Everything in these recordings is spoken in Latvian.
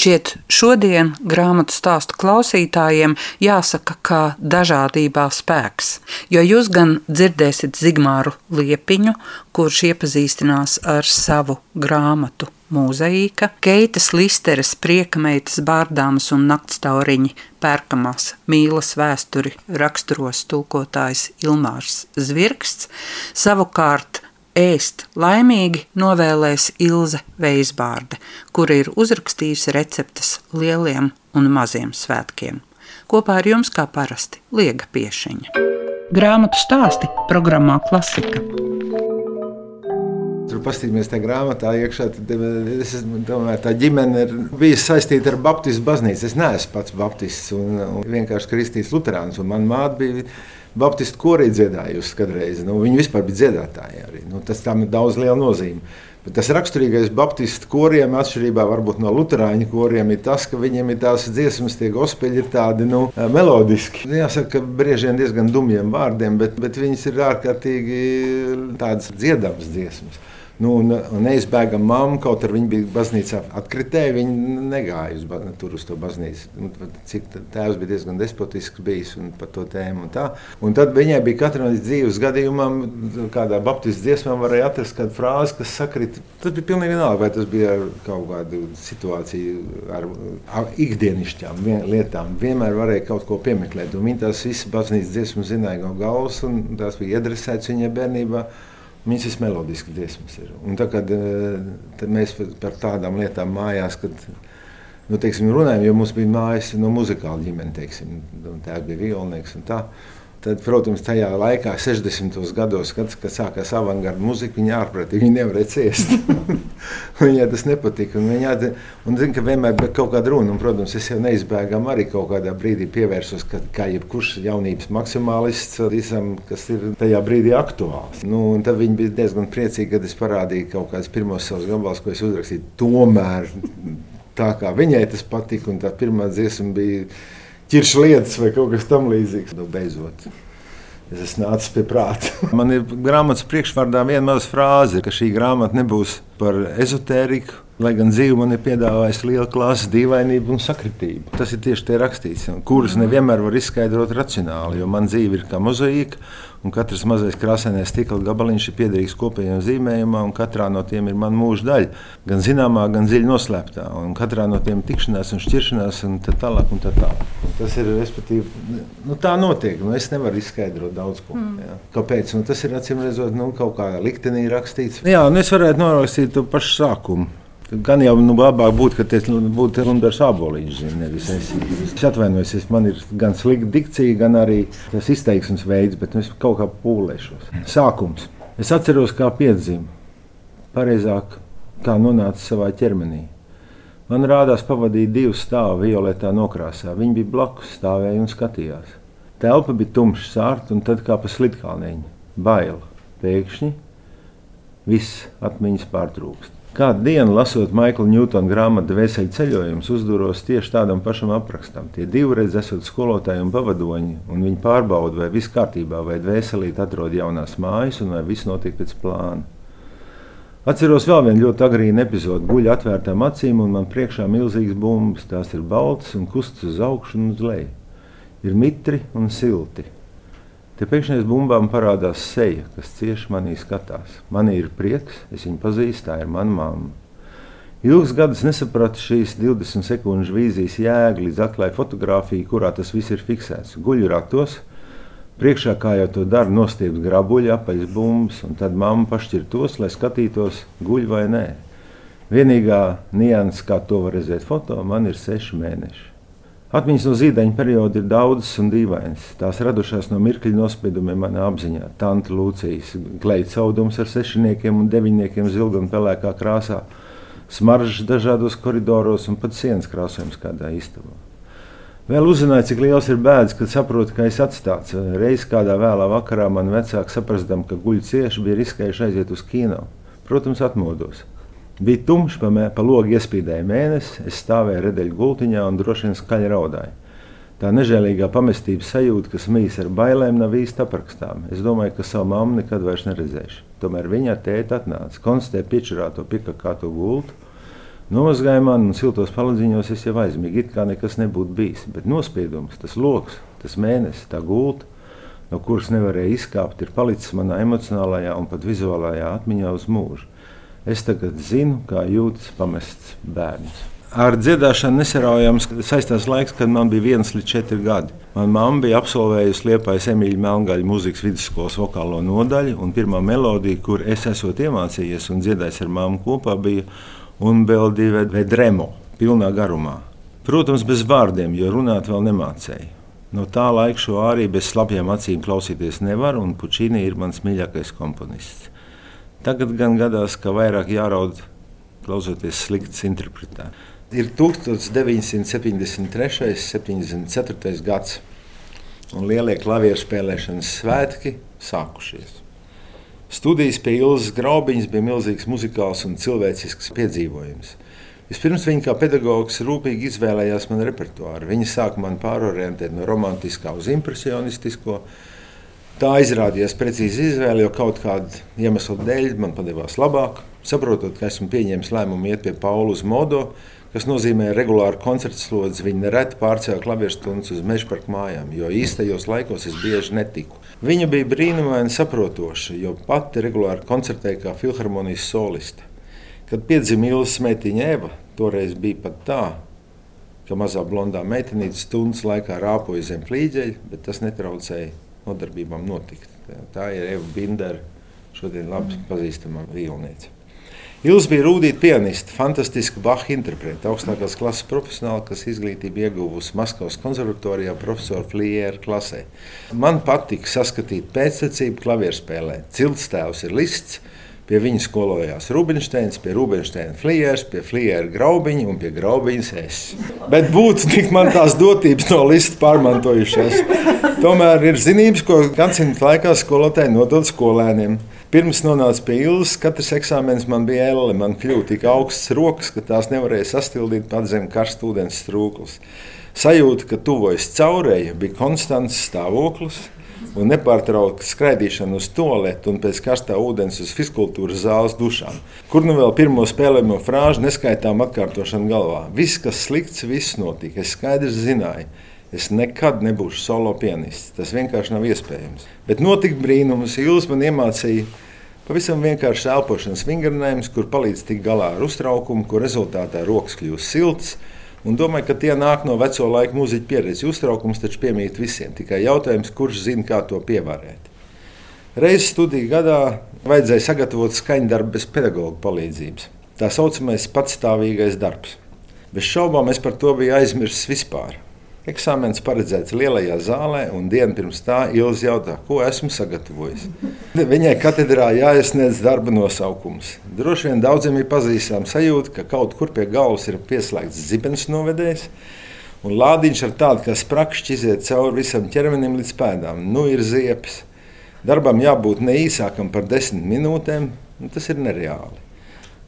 Šķiet, šodien grāmatu stāstu klausītājiem jāsaka, ka dažādībā spēks. Jo jūs gan dzirdēsiet Zigmāru Liepiņu, kurš iepazīstinās ar savu grāmatu mūzeīka, Keitas Listeres priekameitas bārdāmas un naktstauriņi pērkamās mīlas vēsturi raksturos tulkotājs Ilmārs Zvirksts, savukārt ēst laimīgi novēlēs Ilze Veisbārde, kur ir uzrakstījusi receptes lieliem un maziem svētkiem. Kopā ar jums, kā parasti, Liega Piešiņa. Grāmatu stāsti programmā Klasika. Tur paskatīsimies tajā grāmatā, iekšā. Tad, es domāju, tā ģimene ir bijusi saistīta ar Baptistu baznīcu. Es neesmu pats Baptists un, un vienkārši kristīts Lutāns. Manā māte bija Baptistu korī dziedājusi kādreiz. Nu, viņi vispār bija dziedātāji. Arī. Nu, tas tam ir daudz liela nozīme. Bet tas raksturīgais Baptistu koriem, atšķirībā no Lutāņu koriem, ir tas, ka viņiem ir tās dziesmas, tie gospeļi ir tādi nu, melodiski. Jāsaka, ka brīži vien diezgan dumjiem vārdiem, bet, bet viņas ir ārkārtīgi tādas dziedamas dziesmas. Nu, un, un neizbēgama mamma, kaut arī viņa bija baznīcā atkritēja, viņa negāja uz, tur uz to baznīcu. Un, cik tēvs bija diezgan despotisks bijis un par to tēmu. Un tā. un tad viņai bija katra no dzīves gadījumam, kādā baptistu dziesmā varēja atrast kādu frāzi, kas sakrit. Tas bija pilnīgi vienalga, vai tas bija kaut kādu situāciju, ar, ar ikdienišķām lietām. Vienmēr varēja kaut ko piemeklēt. Un viņa tās visas baznīcas dziesmas zināja no galvas, un tās bija iedresētas viņai bērnībā. Viņas ir melodiskas dziesmas. Ir. Un tā, kad, eh, mēs par tādām lietām mājās, kad nu, teiksim, runājam, jo mums bija mājas no muzikāla ģimene, teiksim, tā bija violnieks un tā. Tad, protams, tajā laikā, 60. gados, kad, kad sākās avangarda muzika, viņa ārprātīgi nevarēja ciest. viņai tas nepatika. Un viņa zina, ka vienmēr bija kaut kāda runa. Un, protams, es jau neizbēgami arī kaut kādā brīdī pievērsos, ka, kā jebkurš jaunības maksimālists, visam, kas ir tajā brīdī aktuāls. Nu, tad viņi bija diezgan priecīgi, kad es parādīju kaut kādus pirmos savus gabalus, ko es uzrakstīju. Tomēr tā kā viņai tas patika, un tā pirmā dziesma bija ķiršu lietas vai kaut kas tamlīdzīgs. Nu, beidzot. Es esmu nācis pie prāta. Man ir grāmatas priekšvārdā viena maza frāze, ka šī grāmata nebūs par ezotēriku, lai gan dzīve man ir piedāvājusi lielu klases dīvainību un sakritību. Tas ir tieši tie rakstīts, kurus nevienmēr var izskaidrot racionāli, jo man dzīve ir kā mozaīka un katrs mazais krāsainais stikla gabaliņš ir piederīgs kopējiem zīmējumam, un katrā no tiem ir mana mūža daļa. Gan zināmā, gan dziļi noslēptā. Un katrā no tiem ir tikšanās un šķiršanās, un tā tālāk. Un tā tālāk. Tas ir nu, tā notiek. Nu, es nevaru izskaidrot daudz ko. Mm. Jā. Kāpēc? Nu, tas ir acīm redzot, nu, kaut kā liktenī rakstīts. Jā, un es varētu norakstīt to pašu sākumu. Gan jau nu, labāk būtu, ka tas būtu Lunčs Aboliņš. Es. atvainojos, es man ir gan slikta dikcija, gan arī tas izteiksmes veids, bet nu, es kaut kā pūlēšos. Sākums. Es atceros, kā piedzimu. Pareizāk, kā nonāca savā ķermenī. Man rādās, pavadīja divus stāvus violetā nokrāsā. Viņi bija blakus, stāvēja un skatījās. Telpa bija tumša, sārta un tad kā pa slitkalniņu. Baila. Pēkšņi viss atmiņas pārtrūkst. Kādu dienu, lasot Maikla Ņūtona grāmatu Vēseļu ceļojumus, uzduros tieši tādam pašam aprakstam. Tie divreiz esot skolotāji un pavadoņi, un viņi pārbauda, vai viss kārtībā, vai dvēselīt atrod jaunās mājas, un vai viss notiek pēc plāna. Atceros vēl vienu ļoti agrīnu epizodi. Guļu atvērtām acīm, un man priekšā milzīgas bumbas. Tās ir baltas un kustas uz augšu un uz leju. Ir mitri un silti. Te pēkšņi aiz bumbām parādās seja, kas cieši manī skatās. Man ir prieks, es viņu pazīstu, tā ir mana mamma. Ilgus gadus nesapratu šīs 20 sekundžu vīzijas jēgu līdz atklāju fotografiju, kurā tas viss ir fiksēts. Guļu ratos, priekšā kā jau to dara, nostieps grabuļi, apaļas bumbas, un tad mamma pašķir tos, lai skatītos, guļ vai nē. Vienīgā nianses, kā to var redzēt foto, man ir seši mēneši. Atmiņas no zīdaiņa perioda ir daudzas un dīvainas. Tās radušās no mirkļa nospiedumiem manā apziņā. Tanta Lūcijas gleita caudums ar sešiniekiem un deviņniekiem zilga un pelēkā krāsā, smaržas dažādos koridoros un pat sienas krāsojums kādā istabā. Vēl uzzināju, cik liels ir bēdas, kad saprotu, ka es atstāts. Reiz kādā vēlā vakarā man vecāki saprastām, ka guļu cieši bija riskējuši aiziet uz kino. Protams, atmodos. Bija tumšs, pa, mē, pa logu iespīdēja mēnesis, es stāvēju redeļu gultiņā un droši vien skaļi raudāju. Tā nežēlīgā pamestības sajūta, kas mīs ar bailēm, nav īsti aprakstāma. Es domāju, ka savu mammu nekad vairs neredzēšu. Tomēr viņa ar tēti atnāca, konstatēja piečurāto pikakāto gultu. Nomazgāja man un siltos paladziņos es jau aizmigu, it kā nekas nebūtu bijis. Bet nospiedums, tas lokus, tas mēnesis, tā gulta, no kuras nevarēja izkāpt, ir palicis manā emocionālajā un pat vizuālajā atmiņā uz mūžu. Es tagad zinu, kā jūtas pamests bērns. Ar dziedāšanu nesaraujams saistās laiks, kad man bija viens līdz četri gadi. Manā mamma bija absolvējusi Liepājas Emīļa Melngaļa mūzikas vidusskolas vokālo nodaļu, un pirmā melodija, kur es esmu iemācījies un dziedājis ar mammu kopā, bija un vēl divi vedremo, pilnā garumā. Protams, bez vārdiem, jo runāt vēl nemācēju. No tā laika šo arī bez slapjām acīm klausīties nevar, un Puķīni ir mans mīļākais komponists. Tagad gan gadās, ka vairāk jāraud klausoties sliktas interpretācijas. Ir 1973. un 74. gads, un lielie klavieru spēlēšanas svētki sākušies. Studijas pie Ilzas Graubiņas bija milzīgs muzikāls un cilvēcisks piedzīvojums. Vispirms viņa kā pedagogs rūpīgi izvēlējās manu repertuāru. Viņa sāka man pārorientēt no romantiskā uz impresionistisko. Tā izrādījās precīzi izvēle, jo kaut kāda iemesla dēļ man padevās labāk. Saprotot, ka esmu pieņēmis lēmumu iet pie Paula uz modu, kas nozīmē regulāru koncertu slodzi. Viņi nereti pārcēla klavierstundas uz meža parku mājām, jo īstajos laikos es bieži netiku. Viņa bija brīnumaini saprotoša, jo pati regulāri koncertēja kā filharmonijas soliste. Kad piedzima Ilza Smētiņa Eva, toreiz bija pat tā, ka mazā blondā meitenīte stundas laikā rāpoja zem flīģeļa, bet tas netraucēja nodarbībām notikt. Tā ir Eva Bindera, šodien labi pazīstama vīlniece. Ilza bija rūtīta pianiste, fantastiska Baha interprete, augstākās klases profesionāla, kas izglītību ieguvusi Maskavas konservatorijā profesora Fliera klasē. Man patika saskatīt pēctecību klavierspēlē. Ciltstēvs ir lists, pie viņa skolojās Rubinsteins, pie Rubinsteina Fliers, pie Fliera Graubiņa un pie Graubiņas es. Bet tik man tās dotības no lista pārmantojušās. Tomēr ir zinības, ko gadsimta laikā skolotāji nodod skolēniem. Pirms nonāca pie Ilgas, katrs eksāmenis man bija elle. Man kļuva tik augsts rokas, ka tās nevarēja sastildīt pat zem karsta ūdens strūklas. Sajūta, ka tuvojas caurēji, bija konstants stāvoklis. Un nepārtraukta skraidīšana uz toaletu un pēc karstā ūdens uz fiskultūras zāles dušām. Kur nu vēl pirmo spēlējumu frāžu neskaitām atkārtošanu galvā. Viss, kas slikts, viss notika. Es skaidrs zināju, Es nekad nebūšu solo pianists. Tas vienkārši nav iespējams. Bet notika brīnums. Jūs man iemācījāt pavisam vienkārši elpošanas vingrinājumus, kur palīdz tikt galā ar uztraukumu, kur rezultātā rokas kļūst siltas. Un domāju, ka tie nāk no veco laiku mūziķa pieredzes. Uztraukums taču piemīt visiem. Tikai jautājums, kurš zina, kā to pievērēt. Reizes studiju gadā vajadzēja sagatavot skaņdarbu bez pedagoģa palīdzības. Tā saucamais patstāvīgais darbs. Bez šaubām es par to biju aizmirsis vispār. Eksāmenis paredzēts lielajā zālē, un dienu pirms tā Ilza jautā, ko esmu sagatavojis. Viņai katedrā jāiesniedz darba nosaukums. Droši vien daudziem ir pazīstama sajūta, ka kaut kur pie galvas ir pieslēgts zibens novedējs, un lādiņš ar tādu kā sprakšķi iziet cauri visam ķermenim līdz pēdām. Nu ir ziepes. Darbam jābūt ne īsākam par desmit minūtēm, un tas ir nereāli.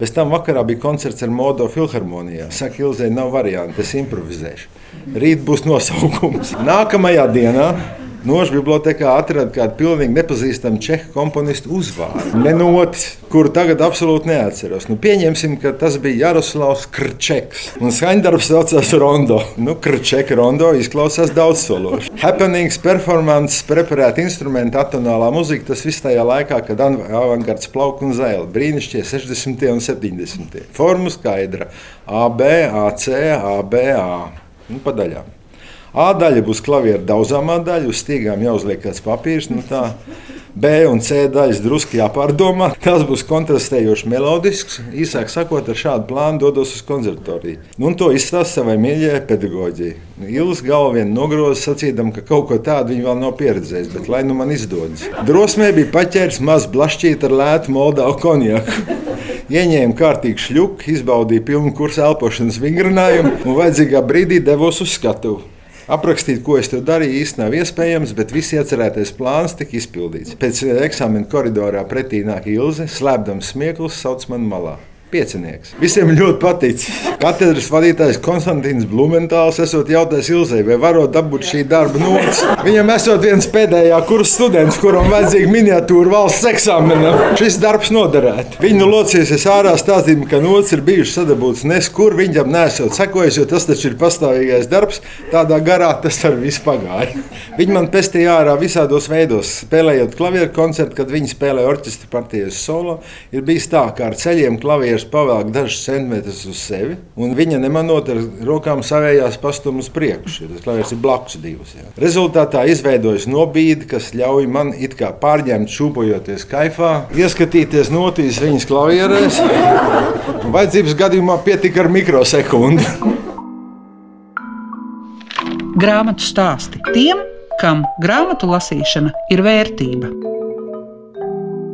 Pēc tam vakarā bija koncerts ar Modo filharmonijā. Saka, Ilzē, nav variantu, es improvizēšu. Rīt būs nosaukums. Nākamajā dienā Nožu bibliotekā atrada kādu pilnīgi nepazīstamu čehu komponistu uzvārdu. Nenotis, kuru tagad absolūti neatceros. Nu, pieņemsim, ka tas bija Jaroslavs Krčeks. Un skaņdarbs saucās Rondo. Nu, Krčeka Rondo izklausās daudzsološi. Happenings, performance, preparēta instrumenta, atonālā muzika. Tas viss tajā laikā, kad avangards plauka un zēla. Brīnišķie 60. un 70. Formu skaidra. AB, AC, ABA. Nu, pa daļām. A daļa būs klavieru daudzāmā daļa, uz stīgām jāuzliek kāds papīrs. Nu tā. B un C daļas drusku jāpārdomā. Tas būs kontrastējoši melodisks. Īsāk sakot, ar šādu plānu dodos uz konservatoriju. Nu, un to izstāsta savai mīļajai pedagoģijai. Ilgas galva vien nogroza, sacīdam, ka kaut ko tādu viņa vēl nav pieredzējis, bet lai nu man izdodas. Drosmē bija paķēris maz blašķīt ar lētu moldāvu konjaku. Ieņēma kārtīgi šļuku, izbaudīja pilnu kursu elpošanas vingrinājumu un vajadzīgā brīdī devos uz skatuvi. Aprakstīt, ko es tur darīju, īstenībā nav iespējams, bet viss iecerētais plāns tika izpildīts. Pēc eksāmena koridorā pretī nāk Ilze, slēpdams smieklus, sauc man malā. Piecinieks. Visiem ļoti patīk. Katedras vadītājs Konstants Blumentāls esot jautājis Ilzai, vai varot dabūt šī darba nots. Viņam esot viens pēdējā kursa students, kuram vajadzīga miniatūra valsts eksāmenam. Šis darbs noderētu. Viņi nu locīsies ārā stāstīt, ka nots ir bijušas sadabūts neskur, viņam nesot sekojis, jo tas taču ir pastāvīgais darbs. Tādā garā tas arī viss pagāja. Viņi man pestīja ārā visādos veidos, spēlējot klavieru koncertu, kad viņi spēlēja orķestra partijas solo. Ir bijis tā, ka ar ceļiem klavieris pavēlk dažus centimetrus uz sevi, un viņa nemanot ar rokām savējās pastum uz priekšu. Tas klavieris ir blakus divus. Jā. Rezultātā izveidojas nobīde, kas ļauj man it kā pārņemt, šūpojoties kaifā, ieskatīties notīs viņas klavierēs. Vajadzības gadījumā pietika ar mikrosekundi. Grāmatu stāsti tiem, kam grāmatu lasīšana ir vērtība.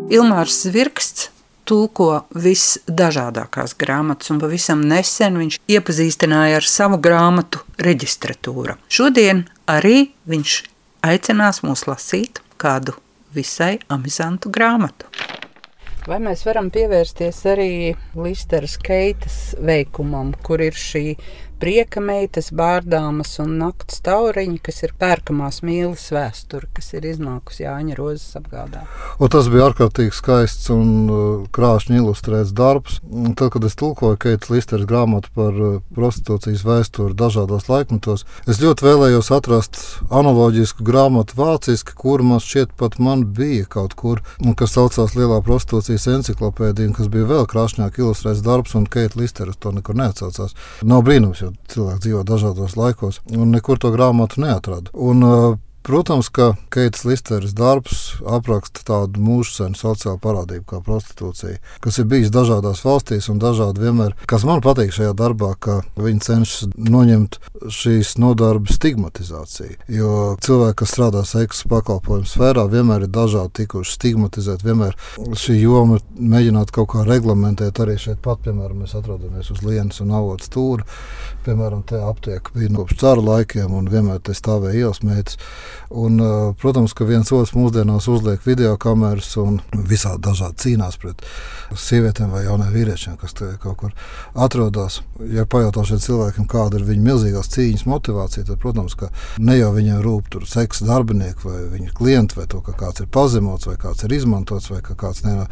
Ilmārs Zvirksts tulko visdažādākās grāmatas, un pavisam nesen viņš iepazīstināja ar savu grāmatu reģistratūru. Šodien arī viņš aicinās mūs lasīt kādu visai amizantu grāmatu. Vai mēs varam pievērsties arī Listeras Keitas veikumam, kur ir šī prieka meitas, bārdāmas un naktas tauriņi, kas ir pērkamās mīlas vēsture, kas ir iznākusi Jāņa Rozes apgādā. Un tas bija ārkārtīgi skaists un uh, krāšņi ilustrēts darbs. Un tad, kad es tulkoju Keita Listeras grāmatu par uh, prostitūcijas vēsturi dažādos laikmetos, es ļoti vēlējos atrast analoģisku grāmatu vāciski, kur man šķiet pat man bija kaut kur, un kas saucās Lielā prostitūcijas enciklopēdija, kas bija vēl krāšņāk ilustrēts darbs, un Keita Listeras to nekur neatsaucās. Nav brīnums, jo cilvēki dzīvo dažādos laikos, un nekur to grāmatu neatradu. Un, Protams, ka Keits Listeris darbs apraksta tādu mūžsenu sociālu parādību kā prostitūcija, kas ir bijis dažādās valstīs un dažādi vienmēr. Kas man patīk šajā darbā, ka viņi cenšas noņemt šīs nodarbi stigmatizāciju. Jo cilvēki, kas strādā seksa pakalpojumu sfērā, vienmēr ir dažādi tikuši stigmatizēti. Vienmēr šī joma mēģināt kaut kā reglamentēt arī šeit pat, piemēram, mēs atrodamies uz lienas un avots stūra. Piemēram, te aptiek bija kopš cara laikiem un vienmēr te stāvēja ielas meitas. Un, protams, ka viens otrs mūsdienās uzliek video kameras un visādi dažādi cīnās pret sievietēm vai jauniem vīriešiem, kas kaut kur atrodas. Ja pajautā šiem cilvēkiem, kāda ir viņu milzīgās cīņas motivācija, tad, protams, ka ne jau viņiem rūp tur seksa darbinieki vai viņa klienti, vai to, ka kāds ir pazemots, vai kāds ir izmantots, vai ka kāds nenā,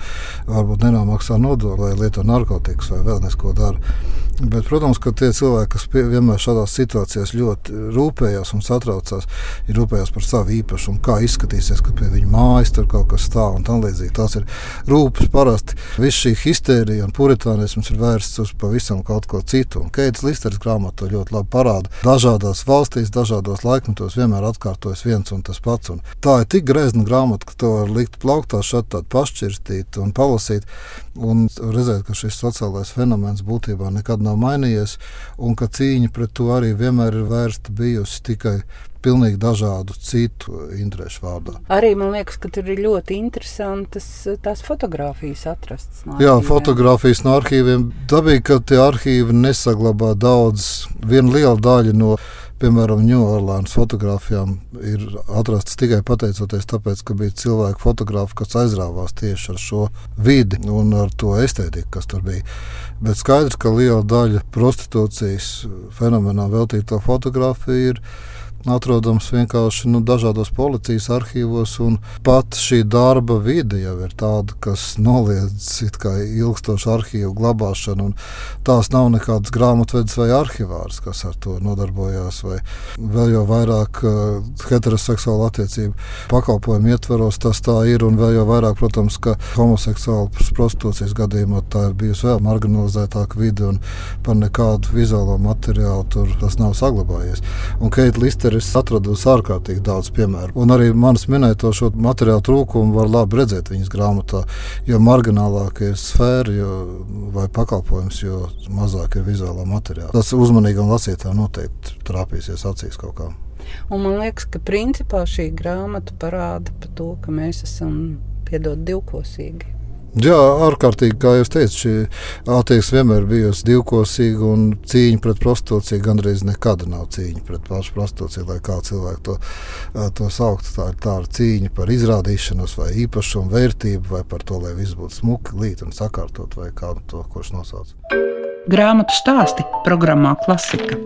varbūt nenomaksā nodokli, vai lieto narkotikas, vai vēl nesko dara. Bet, protams, ka tie cilvēki, kas pie, vienmēr šādās situācijās ļoti rūpējās un satraucās, ir rūpējās par savu īpašumu, kā izskatīsies, kad pie viņa mājas tur kaut kas stāv un tam līdzīgi. Tās ir rūpes parasti. Viss šī histērija un puritānisms ir vērsts uz pavisam kaut ko citu. Un Keits Listeris grāmatā ļoti labi parāda. Dažādās valstīs, dažādos laikmetos vienmēr atkārtojas viens un tas pats. Un tā ir tik grezna grāmata, ka to var likt plauktā, šeit tādu pašķirstīt un palasīt. Un redzēt, ka šis sociālais fenomens būtībā nekad nav mainījies, un ka cīņa pret to arī vienmēr ir vērsta bijusi tikai pilnīgi dažādu citu interesu vārdā. Arī man liekas, ka tur ir ļoti interesantas eh, tās fotogrāfijas atrastas. No Jā, fotogrāfijas no arhīviem. Dabīgi, ka tie arhīvi nesaglabā daudz, viena liela daļa no piemēram, Ņūorleānas fotografijām ir atrastas tikai pateicoties tāpēc, ka bija cilvēki fotografi, kas aizrāvās tieši ar šo vidi un ar to estētiku, kas tur bija. Bet skaidrs, ka liela daļa prostitūcijas fenomenā veltīto fotografiju ir atrodams vienkārši nu, dažādos policijas arhīvos. Pat šī darba vide jau ir tāda, kas noliedz ilgstošu arhīvu glabāšanu. Tās nav nekādas grāmatvedes vai arhivārs, kas ar to nodarbojās. Vai vēl jau vairāk uh, heteroseksuālu attiecību pakalpojumu ietveros tas tā ir. Un vēl jau vairāk, protams, ka homoseksuālu prostitūcijas gadījumā tā ir bijusi vēl marginalizētāka vide un par nekādu vizuālo materiālu tur tas nav saglabājies. Un Keita Lister es atradu ārkārtīgi daudz piemēru. Un arī manas minēto šo materiālu trūkumu var labi redzēt viņas grāmatā. Jo marginālāka ir sfēra jo, vai pakalpojums, jo mazāk ir vizuālā materiāla. Tas uzmanīgam lasītājam noteikti trāpīsies acīs kaut kā. Un man liekas, ka principā šī grāmata parāda par to, ka mēs esam piedod divkosīgi. Jā, ārkārtīgi, kā jūs teicāt, šī attieksme vienmēr bijusi divkosīga un cīņa pret prostitūciju gandrīz nekad nav cīņa pret pašu prostitūciju, lai kā cilvēku to, to sauktu. Tā ir tā cīņa par izrādīšanos vai īpašumu vērtību vai par to, lai viss būtu smuki, līt un sakārtot vai kā to kurš nosauc. Grāmatu stāsti programmā Klasika.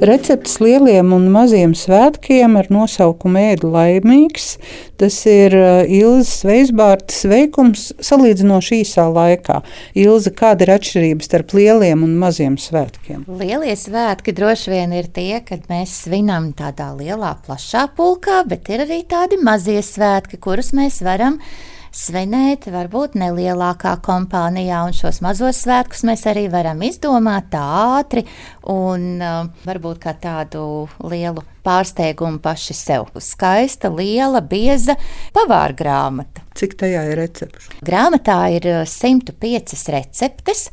Recepts lieliem un maziem svētkiem ar nosaukumu Ēdu laimīgs. Tas ir uh, Ilzas Veisbārtas veikums salīdzinoši īsā laikā. Ilza, kāda ir atšķirība starp lieliem un maziem svētkiem? Lielie svētki droši vien ir tie, kad mēs svinam tādā lielā, plašā pulkā, bet ir arī tādi mazie svētki, kurus mēs varam izdarīt svinēt, varbūt nelielākā kompānijā, un šos mazos svētkus mēs arī varam izdomāt ātri un uh, varbūt kā tādu lielu pārsteigumu paši sev. Skaista, liela, bieza pavāra grāmata. Cik tajā ir recepšu? Grāmatā ir 105 uh, receptes,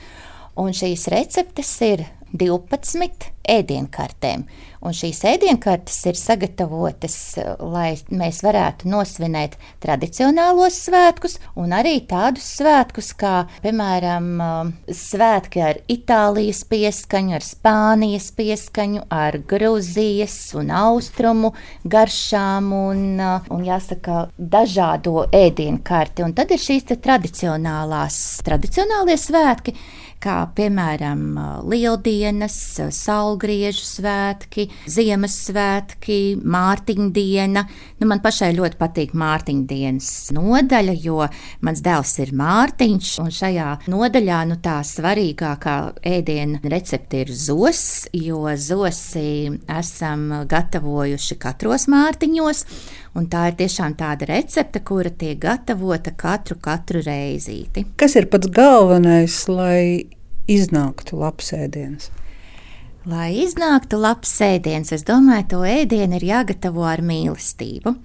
un šīs receptes ir 12 ēdienkartēm. Un šīs ēdienkartes ir sagatavotas, eh, lai mēs varētu nosvinēt tradicionālos svētkus, un arī tādus svētkus, kā piemēram eh, svētki ar Itālijas pieskaņu, ar Spānijas pieskaņu, ar Grūzijas un Austrumu garšām un, eh, un jāsaka, dažādo ēdienkarti. Un tad ir šīs tradicionālās, tradicionālie svētki kā piemēram Lieldienas, Saulgriežu svētki, Ziemassvētki, Mārtiņdiena. Nu, man pašai ļoti patīk Mārtiņdienas nodaļa, jo mans dēls ir Mārtiņš, un šajā nodaļā nu, tā svarīgākā ēdiena recepte ir zos, jo zosi esam gatavojuši katros mārtiņos. Un tā ir tiešām tāda recepte, kura tiek gatavota katru, katru reizīti. Kas ir pats galvenais, lai iznāktu labs ēdiens? Lai iznāktu labs ēdiens, es domāju, to ēdienu ir jāgatavo ar mīlestību.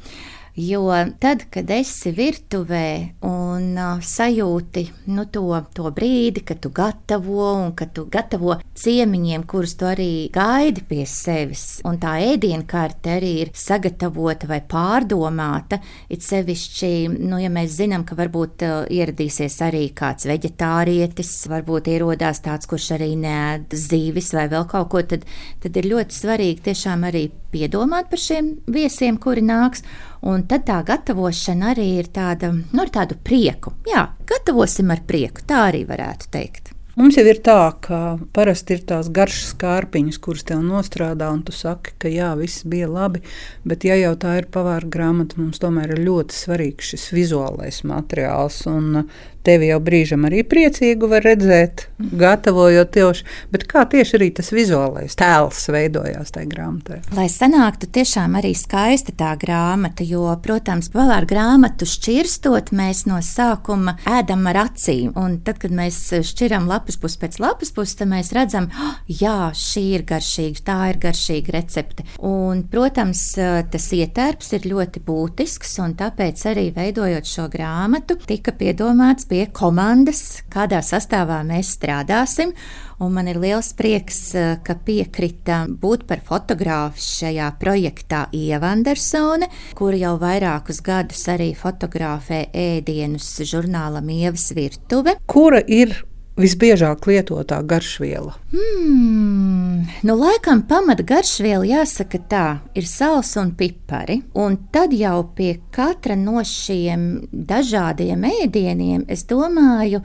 Jo tad, kad esi virtuvē un uh, sajūti nu, to, to brīdi, kad tu gatavo un kad tu gatavo ciemiņiem, kurus tu arī gaidi pie sevis, un tā ēdienkarte arī ir sagatavota vai pārdomāta, it sevišķi, nu, ja mēs zinām, ka varbūt uh, ieradīsies arī kāds veģetārietis, varbūt ierodās tāds, kurš arī nēd zīvis vai vēl kaut ko, tad, tad ir ļoti svarīgi tiešām arī piedomāt par šiem viesiem, kuri nāks. Un tad tā gatavošana arī ir tāda, nu, ar tādu prieku. Jā, gatavosim ar prieku, tā arī varētu teikt. Mums jau ir tā, ka parasti ir tās garšas kārpiņas, kuras tev nostrādā, un tu saki, ka jā, viss bija labi. Bet, ja jau tā ir pavāra grāmata, mums tomēr ir ļoti svarīgs šis vizuālais materiāls. Un tevi jau brīžam arī priecīgu var redzēt, gatavojot tieši. Bet kā tieši arī tas vizuālais tēls veidojās tajā grāmatā? Lai sanāktu tiešām arī skaista tā grāmata, jo, protams, pavāra grāmatu šķirstot, mēs no sākuma ēdam ar acīm. Un tad, kad mēs šķiram lapas pusi pēc lapas puses, tad mēs redzam, oh, jā, šī ir garšīga, tā ir garšīga recepte. Un, protams, tas ietērps ir ļoti būtisks, un tāpēc arī veidojot šo grāmatu, tika piedomāts pie komandas, kādā sastāvā mēs strādāsim. Un man ir liels prieks, ka piekrita būt par fotogrāfu šajā projektā Ieva Andersone, kura jau vairākus gadus arī fotografē ēdienus žurnālam Ievas virtuve. Kura ir visbiežāk lietotā garšviela? Hmm, nu, laikam pamata garšviela jāsaka tā, ir sāls un pipari. Un tad jau pie katra no šiem dažādiem ēdieniem, es domāju,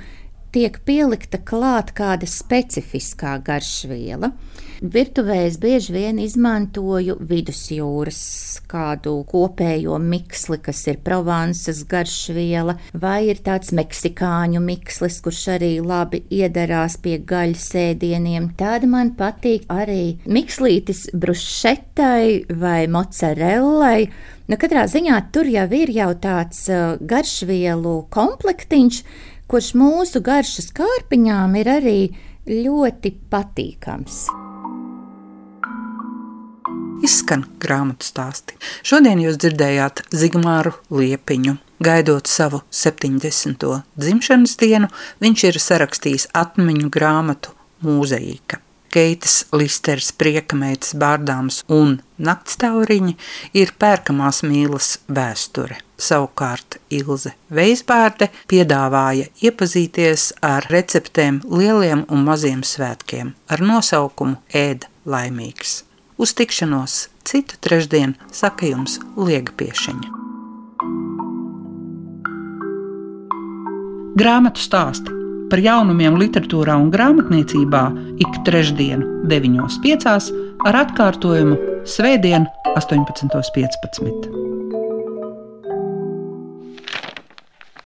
tiek pielikta klāt kāda specifiskā garšviela. Virtuvē es bieži vien izmantoju vidusjūras kādu kopējo miksli, kas ir Provansas garšviela, vai ir tāds meksikāņu mikslis, kurš arī labi iedarās pie gaļas ēdieniem. Tad man patīk arī mikslītis brušetai vai mozzarellai. Nu, katrā ziņā tur jau ir jau tāds uh, garšvielu komplektiņš, kurš mūsu garšas kārpiņām ir arī ļoti patīkams izskan grāmatu stāsti. Šodien jūs dzirdējāt Zigmāru Liepiņu. Gaidot savu 70. dzimšanas dienu, viņš ir sarakstījis atmiņu grāmatu Mūzeīka. Keitas Listeris, Priekameitas Bārdāms un Naktstauriņi ir pērkamās mīlas vēsture. Savukārt Ilze Veisbārde piedāvāja iepazīties ar receptēm lieliem un maziem svētkiem ar nosaukumu Ēda laimīgs. Uz tikšanos citu trešdienu saka jums Liega Piešiņa. Grāmatu stāsti par jaunumiem literatūrā un grāmatniecībā ik trešdienu, 9.5. ar atkārtojumu Svētdien, 18.15.